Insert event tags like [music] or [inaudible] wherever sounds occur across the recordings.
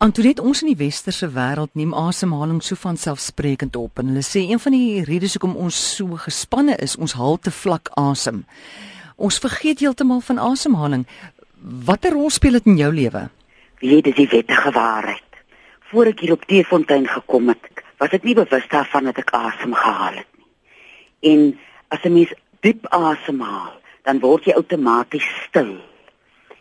Antoinette, ons in die westerse wêreld neem asemhaling so van selfsprekend op en hulle sê een van die redes hoekom ons so gespanne is, ons haal te vlak asem. Ons vergeet heeltemal van asemhaling. Watter rol speel dit in jou lewe? Weet dis die wettige waarheid. Voor ek hier op Teefontein gekom het, was ek nie bewus daarvan dat ek asem gehaal het nie. En as 'n mens diep asemhaal, dan word jy outomaties stil.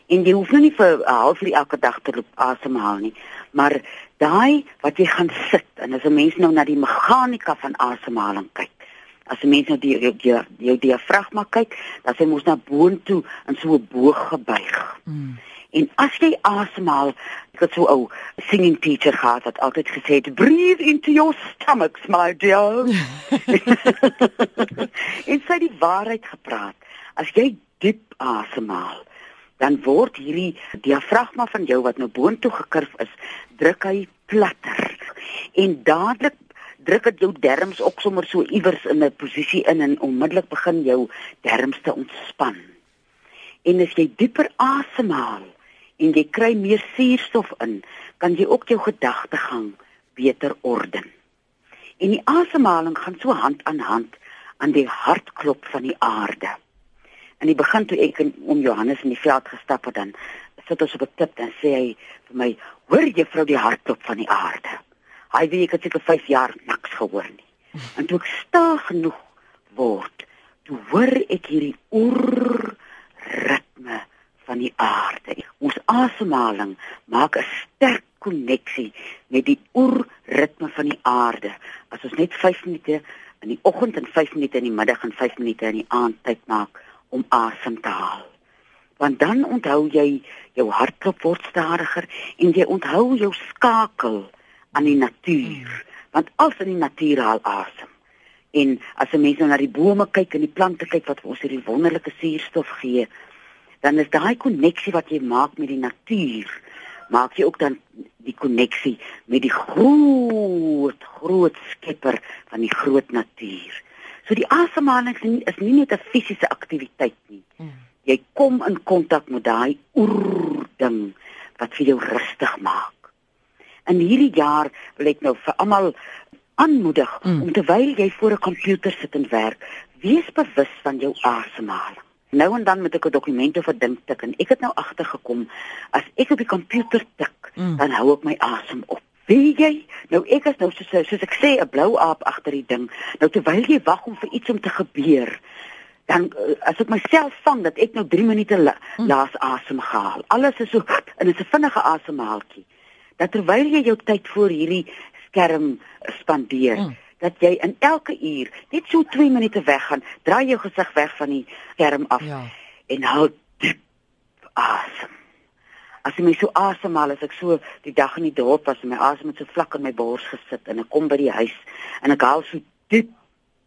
En jy hoef nou nie vir 'n halfuur elke dag te loop asemhaal nie, maar daai wat jy gaan sit en as 'n mens nou na die meganika van asemhaling kyk. As 'n mens nou die jou die, jou diafragma kyk, dan sê mens na boontoe in so 'n boog gebuig. Mm. En as jy asemhaal, ek het so 'n singing teacher gehad wat altyd gesê het, "Breathe into your stomach, my dear." [laughs] [laughs] en sy het die waarheid gepraat. As jy diep asemhaal, dan word hierdie diafragma van jou wat nou boontoe gekurf is, druk hy platter. En dadelik druk dit jou darmes ook sommer so iewers in 'n posisie in en onmiddellik begin jou darmes te ontspan. En as jy dieper asemhaal en jy kry meer suurstof in, kan jy ook jou gedagtegang beter orden. En die asemhaling gaan so hand aan hand aan die hartklop van die aarde. In die begin toe ek om Johannes in die veld gestap het dan sit ons op 'n tip en sê hy vir my, "Hoor juffrou die hartklop van die aarde." Hy weet ek het seker 5 jaar niks gehoor nie. En toe ek stil genoeg word, toe hoor ek hierdie oer ritme van die aarde. Ons asemhaling maak 'n sterk koneksie met die oer ritme van die aarde. As ons net 5 minute in die oggend en 5 minute in die middag en 5 minute in die aand tyd maak, om asem te haal. Want dan onthou jy jou hartklop word stadiger en jy onthou jou skakel aan die natuur. Want alles in die natuur haal asem. En as 'n mens nou na die bome kyk en die plante kyk wat vir ons hierdie wonderlike suurstof gee, dan is daai koneksie wat jy maak met die natuur, maak jy ook dan die koneksie met die groot groot skepper van die groot natuur. So die asemhaling is nie, is nie net 'n fisiese aktiwiteit nie. Hmm. Jy kom in kontak met daai oer ding wat vir jou rustig maak. In hierdie jaar wil ek nou vir almal aanmoedig hmm. om terwyl jy voor 'n komputer sit en werk, wees bewus van jou asemhaling. Nou en dan met 'n dokument of 'n ding tik en ek het nou agtergekom as ek op die komputer tik, hmm. dan hou ek my asem op. Weet jy, nou ek is nou soos soos ek sê 'n blou aap agter die ding. Nou terwyl jy wag om vir iets om te gebeur, dan eh, as ek myself vang dat ek nou 3 minute la, hm. laas asem gehaal. Alles is so en dit is 'n vinnige asemhaaltjie. Dat terwyl jy jou tyd voor hierdie skerm spandeer, mm. dat jy in elke uur net so 2 minute weggaan, draai jou gesig weg van die skerm af ja. en hou diep asem as ek my so asemhaal as ek so die dag in die dorp was en my asem het so vlak in my bors gesit en ek kom by die huis en ek haal so diep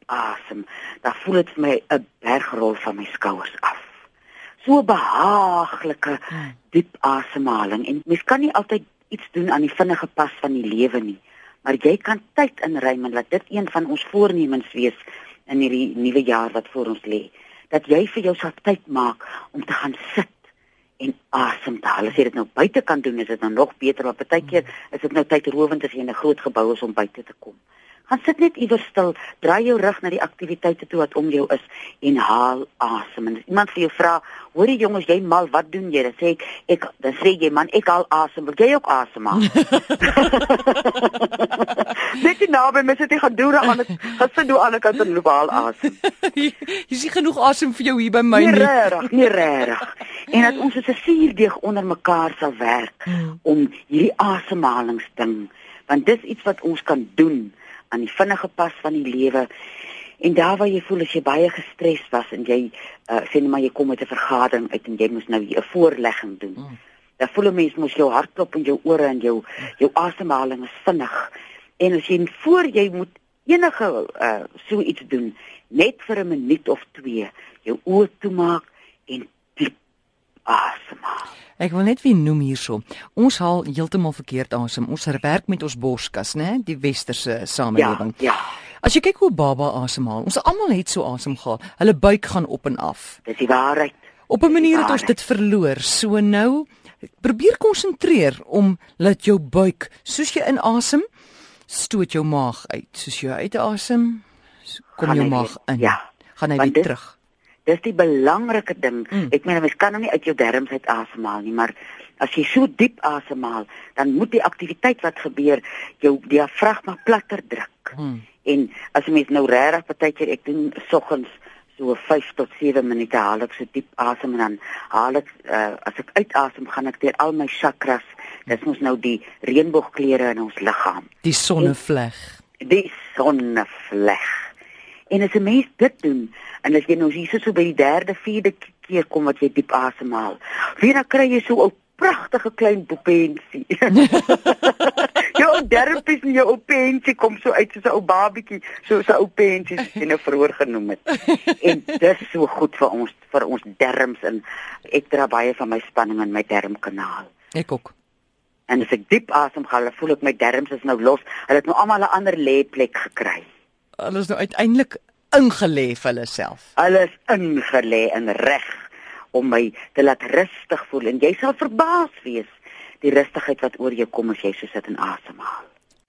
asem dan voel dit vir my 'n bergrol van my skouers af. So behaaglike diep asemhaling en mens kan nie altyd iets doen aan die vinnige pas van die lewe nie maar jy kan tyd inruim en laat dit een van ons voornemens wees in hierdie nuwe jaar wat voor ons lê dat jy vir jouself tyd maak om te gaan sit en asem te haal. As jy dit nou buite kan doen, is dit dan nog beter, maar partykeer is dit nou tydrowend as jy in 'n groot gebou is om buite te kom gaan sit net iewers stil, draai jou rug na die aktiwiteite toe wat om jou is en haal asem. En iemand vir jou vra, "Hoorie jongens, jy mal, wat doen jy?" Dan sê ek, "Ek dan sê jy man, ek haal asem. Wil jy ook asem haal?" [laughs] Net die naby mes dit gaan doen aan dit. Gaan sit doen aan die kant en loop haal asem. [laughs] Jy sien genoeg asem vir jou hier by my nie. Nee, regtig, nie regtig. En dat ons as 'n suurdeeg onder mekaar sal werk hmm. om hierdie asemhalingsding want dis iets wat ons kan doen aan die vinnige pas van die lewe. En daar waar jy voel as jy baie gestres was en jy uh, sê net maar jy kom met 'n vergadering uit en jy moet nou 'n voorlegging doen. Mm. Dan voel 'n mens mos jou hartklop in jou ore en jou jou asemhaling is vinnig. En as jy voor jy moet enige uh, so iets doen, net vir 'n minuut of 2, jou oë toemaak en asemhaal. Ek wil net weer noem hierso. Ons haal heeltemal verkeerd asem. Ons werk met ons borskas, né? Die westerse samelewing. Ja, ja. As jy kyk hoe baba asemhaal, ons almal het so asemhaal. Hulle buik gaan op en af. Dis die waarheid. Op 'n manier het ons dit verloor. So nou Probeer konsentreer om laat jou buik soos jy inasem, stoot jou maag uit. Soos jy uitasem, kom jou maag in. ja. Gaan hy weer dit- terug. Dis die belangrike ding. Mm. Mm. Ek meen mens kan hom nie uit jou darmes uit asemhaal nie, maar as jy so diep asemhaal, dan moet die aktiwiteit wat gebeur jou diafragma platter druk. Hmm. En as jy mens nou regtig partykeer ek doen soggens so 5 tot 7 minute haal ek so diep asem en dan haal ek uh, as ek uitasem gaan ek deur al my chakras. Dis mos nou die reënboogkleure in ons liggaam. Die sonnevleg. Die sonnevleg. En as 'n mens dit doen en as jy nou hier so by die derde, vierde keer kom wat jy diep asemhaal, weer dan kry jy so 'n pragtige klein poepensie. [laughs] jou derpies en jou ou pensie kom so uit soos 'n ou babietjie, soos 'n ou pensie en 'n vroeër genoem het. En dis so goed vir ons vir ons derms en ek dra baie van my spanning in my dermkanaal. Ek ook. En as ek diep asemhaal, dan voel ek my derms is nou los. Hulle het nou almal 'n ander lêplek gekry. Hulle is nou uiteindelik ingelê vir hulle self. Alles ingelê en reg om my te laat rustig voel en jy sal verbaas wees die rustigheid wat oor jou kom as jy so sit en asemhaal.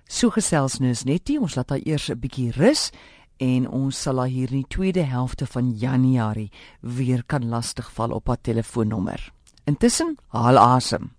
So gesels Nus Nettie, ons laat haar eers 'n bietjie rus en ons sal haar hier in die tweede helfte van Januarie weer kan lastigval op haar telefoonnommer. Intussen, haal asem.